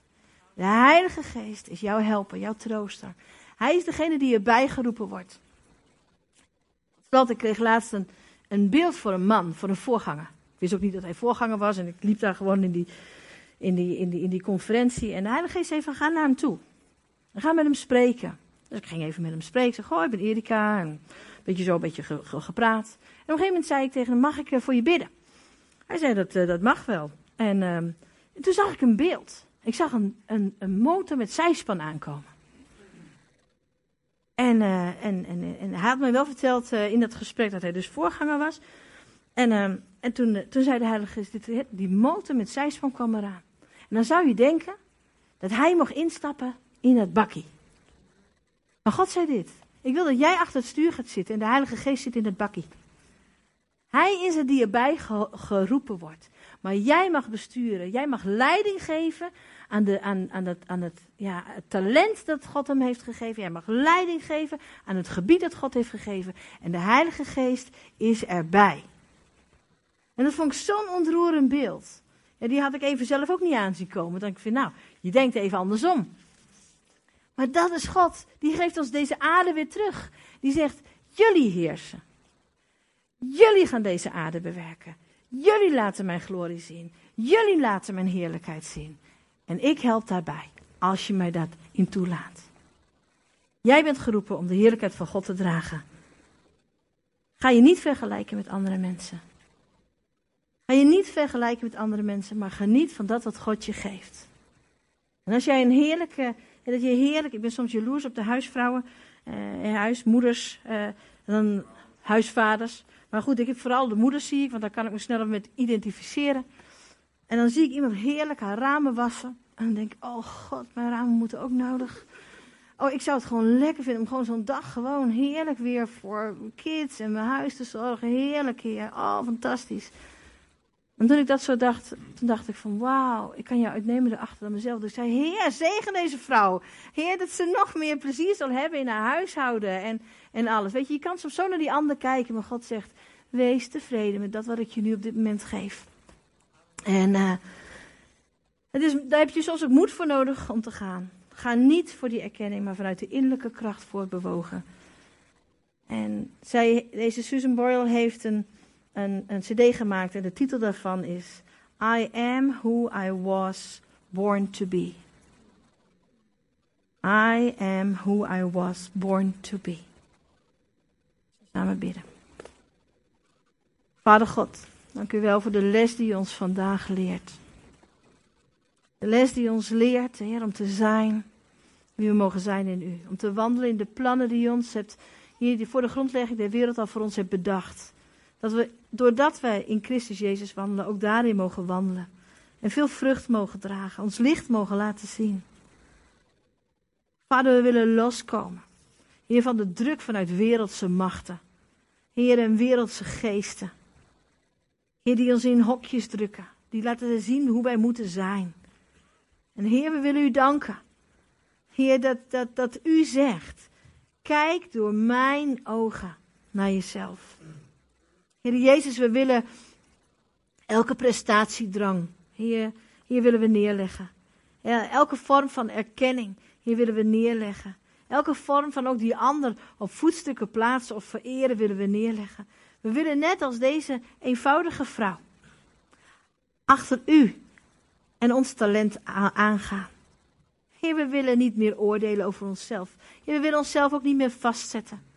De Heilige Geest is jouw helper, jouw trooster. Hij is degene die erbij geroepen wordt. Ik kreeg laatst een, een beeld voor een man, voor een voorganger. Ik wist ook niet dat hij voorganger was en ik liep daar gewoon in die, in die, in die, in die conferentie. En de Heilige Geest zei van, ga naar hem toe. En ga met hem spreken. Dus ik ging even met hem spreken. Ik zei, goh, ik ben Erika. En een beetje zo, een beetje gepraat. En op een gegeven moment zei ik tegen hem, mag ik eh, voor je bidden? Hij zei, dat, uh, dat mag wel. En, en toen zag ik een beeld. Ik zag een, een, een motor met zijspan aankomen. En, eh, en, en, en hij had mij wel verteld eh, in dat gesprek dat hij dus voorganger was. En, eh, en toen, eh, toen zei de Heilige die motor met zijspan kwam eraan. En dan zou je denken dat hij mocht instappen in het bakkie. Maar God zei dit. Ik wil dat jij achter het stuur gaat zitten en de Heilige Geest zit in het bakkie. Hij is het die erbij ge- geroepen wordt. Maar jij mag besturen. Jij mag leiding geven aan, de, aan, aan, het, aan het, ja, het talent dat God hem heeft gegeven. Jij mag leiding geven aan het gebied dat God heeft gegeven. En de Heilige Geest is erbij. En dat vond ik zo'n ontroerend beeld. Ja, die had ik even zelf ook niet aanzien komen. Dan ik vind, nou, je denkt even andersom. Maar dat is God. Die geeft ons deze aarde weer terug. Die zegt, jullie heersen. Jullie gaan deze aarde bewerken. Jullie laten mijn glorie zien. Jullie laten mijn heerlijkheid zien. En ik help daarbij, als je mij dat in toelaat. Jij bent geroepen om de heerlijkheid van God te dragen. Ga je niet vergelijken met andere mensen. Ga je niet vergelijken met andere mensen, maar geniet van dat wat God je geeft. En als jij een heerlijke, ja, dat je heerlijk, ik ben soms jaloers op de huisvrouwen, eh, huismoeders, eh, en dan huisvaders. Maar goed, ik heb vooral de moeders zie ik, want daar kan ik me sneller met identificeren. En dan zie ik iemand heerlijk haar ramen wassen. En dan denk ik, oh god, mijn ramen moeten ook nodig. Oh, ik zou het gewoon lekker vinden om gewoon zo'n dag gewoon heerlijk weer voor kids en mijn huis te zorgen. Heerlijk heer, oh fantastisch. En toen ik dat zo dacht, toen dacht ik van wauw, ik kan jou uitnemen erachter dan mezelf. Dus ik zei, heer, zegen deze vrouw. Heer, dat ze nog meer plezier zal hebben in haar huishouden en, en alles. Weet je, je kan soms zo naar die ander kijken, maar God zegt, wees tevreden met dat wat ik je nu op dit moment geef. En eh, het is, daar heb je soms ook moed voor nodig om te gaan. Ga niet voor die erkenning, maar vanuit de innerlijke kracht voortbewogen. En zij, deze Susan Boyle heeft een, een, een cd gemaakt en de titel daarvan is I am who I was born to be. I am who I was born to be. Samen bidden. Vader God, dank u wel voor de les die u ons vandaag leert. De les die ons leert, Heer, om te zijn wie we mogen zijn in u. Om te wandelen in de plannen die u ons hebt, hier voor de grondlegging der wereld al voor ons hebt bedacht. Dat we, doordat wij in Christus Jezus wandelen, ook daarin mogen wandelen. En veel vrucht mogen dragen, ons licht mogen laten zien. Vader, we willen loskomen. Heer, van de druk vanuit wereldse machten. Heer, en wereldse geesten. Heer, die ons in hokjes drukken. Die laten zien hoe wij moeten zijn. En Heer, we willen u danken. Heer, dat, dat, dat u zegt. Kijk door mijn ogen naar jezelf. Heer Jezus, we willen elke prestatiedrang, Heer, hier willen we neerleggen. Elke vorm van erkenning, hier willen we neerleggen. Elke vorm van ook die ander op voetstukken plaatsen of vereren willen we neerleggen. We willen net als deze eenvoudige vrouw achter u en ons talent aangaan. Heer, we willen niet meer oordelen over onszelf. Heer, we willen onszelf ook niet meer vastzetten.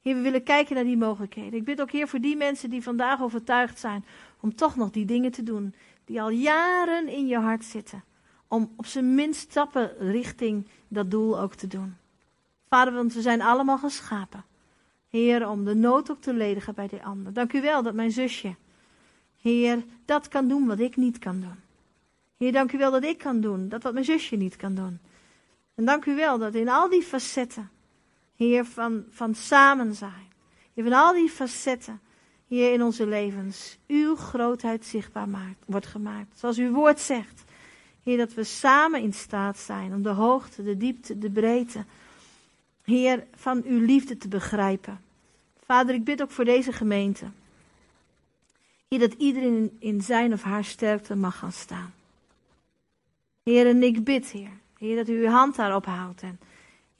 Heer, we willen kijken naar die mogelijkheden. Ik bid ook, Heer, voor die mensen die vandaag overtuigd zijn om toch nog die dingen te doen die al jaren in je hart zitten. Om op zijn minst stappen richting dat doel ook te doen. Vader, want we zijn allemaal geschapen. Heer, om de nood ook te ledigen bij de ander. Dank u wel dat mijn zusje, Heer, dat kan doen wat ik niet kan doen. Heer, dank u wel dat ik kan doen dat wat mijn zusje niet kan doen. En dank u wel dat in al die facetten, Heer, van, van samen zijn. Heer, van al die facetten, Heer, in onze levens, uw grootheid zichtbaar maakt, wordt gemaakt. Zoals uw woord zegt. Heer, dat we samen in staat zijn om de hoogte, de diepte, de breedte, Heer, van uw liefde te begrijpen. Vader, ik bid ook voor deze gemeente. Heer, dat iedereen in zijn of haar sterkte mag gaan staan. Heer, en ik bid, Heer, Heer, dat u uw hand daarop houdt. En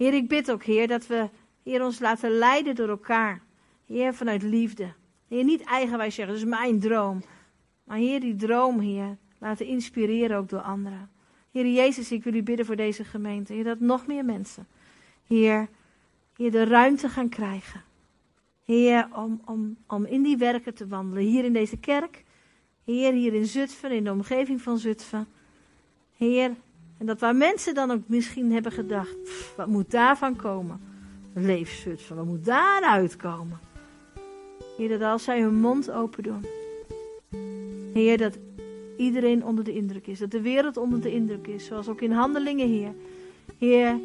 Heer, ik bid ook, Heer, dat we, Heer, ons laten leiden door elkaar. Heer, vanuit liefde. Heer, niet eigenwijs zeggen, dat is mijn droom. Maar Heer, die droom, Heer, laten inspireren ook door anderen. Heer Jezus, ik wil u bidden voor deze gemeente. Heer, dat nog meer mensen, Heer, Heer, de ruimte gaan krijgen. Heer, om, om, om in die werken te wandelen. Hier in deze kerk. Heer, hier in Zutphen, in de omgeving van Zutphen. Heer, En dat waar mensen dan ook misschien hebben gedacht, "Pff, wat moet daarvan komen? Leefzut van, wat moet daaruit komen? Heer, dat als zij hun mond open doen. Heer, dat iedereen onder de indruk is. Dat de wereld onder de indruk is. Zoals ook in handelingen, Heer. Heer,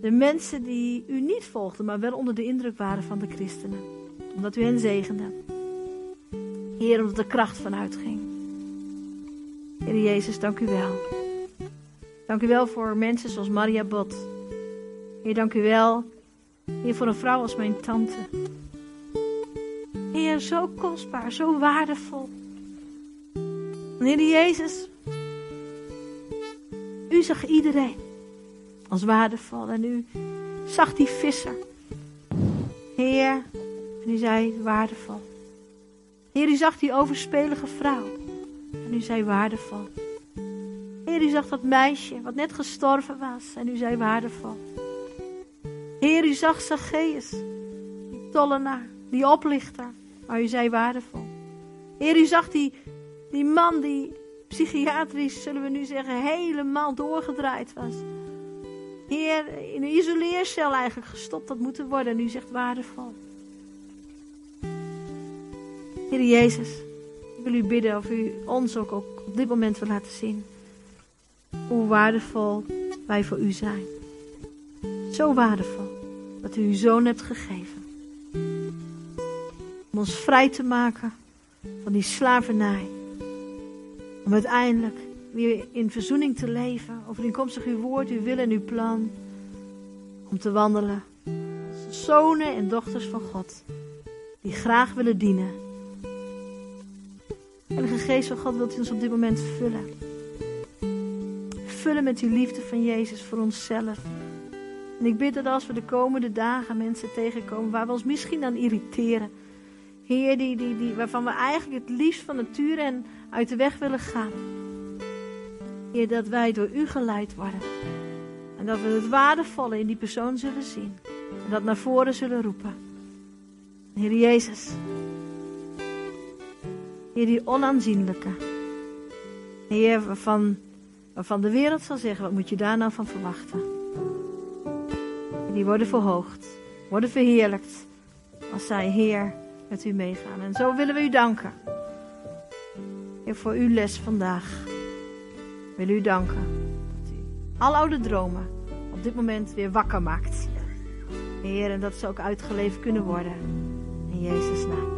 de mensen die u niet volgden, maar wel onder de indruk waren van de christenen. Omdat u hen zegende. Heer, omdat de kracht vanuit ging. Heer Jezus, dank u wel. Dank u wel voor mensen zoals Maria Bot. Heer, dank u wel. Heer, voor een vrouw als mijn tante. Heer, zo kostbaar, zo waardevol. Heer Jezus, u zag iedereen als waardevol en u zag die visser. Heer, en u zei waardevol. Heer, u zag die overspelige vrouw en u zei waardevol. Heer, u zag dat meisje wat net gestorven was en u zei waardevol. Heer, u zag Zacchaeus, die tollenaar, die oplichter, maar u zei waardevol. Heer, u zag die, die man die psychiatrisch, zullen we nu zeggen, helemaal doorgedraaid was. Heer, in een isoleercel eigenlijk gestopt had moeten worden en u zegt waardevol. Heer Jezus, ik wil u bidden of u ons ook, ook op dit moment wil laten zien hoe waardevol wij voor u zijn. Zo waardevol dat u uw zoon hebt gegeven. Om ons vrij te maken van die slavernij. Om uiteindelijk weer in verzoening te leven. Overeenkomstig uw woord, uw wil en uw plan. Om te wandelen als zonen en dochters van God. Die graag willen dienen. Heilige Geest van God wilt u ons op dit moment vullen. Vullen met uw liefde van Jezus voor onszelf. En ik bid dat als we de komende dagen mensen tegenkomen waar we ons misschien aan irriteren. Heer, die, die, die, waarvan we eigenlijk het liefst van nature en uit de weg willen gaan. Heer, dat wij door u geleid worden. En dat we het waardevolle in die persoon zullen zien. En dat naar voren zullen roepen. Heer Jezus. Heer, die onaanzienlijke. Heer, waarvan, waarvan de wereld zal zeggen, wat moet je daar nou van verwachten? Die worden verhoogd, worden verheerlijkt. Als zij, Heer, met u meegaan. En zo willen we u danken. Heer, voor uw les vandaag. We u danken. Dat u al oude dromen op dit moment weer wakker maakt. Heer, en dat ze ook uitgeleefd kunnen worden. In Jezus' naam.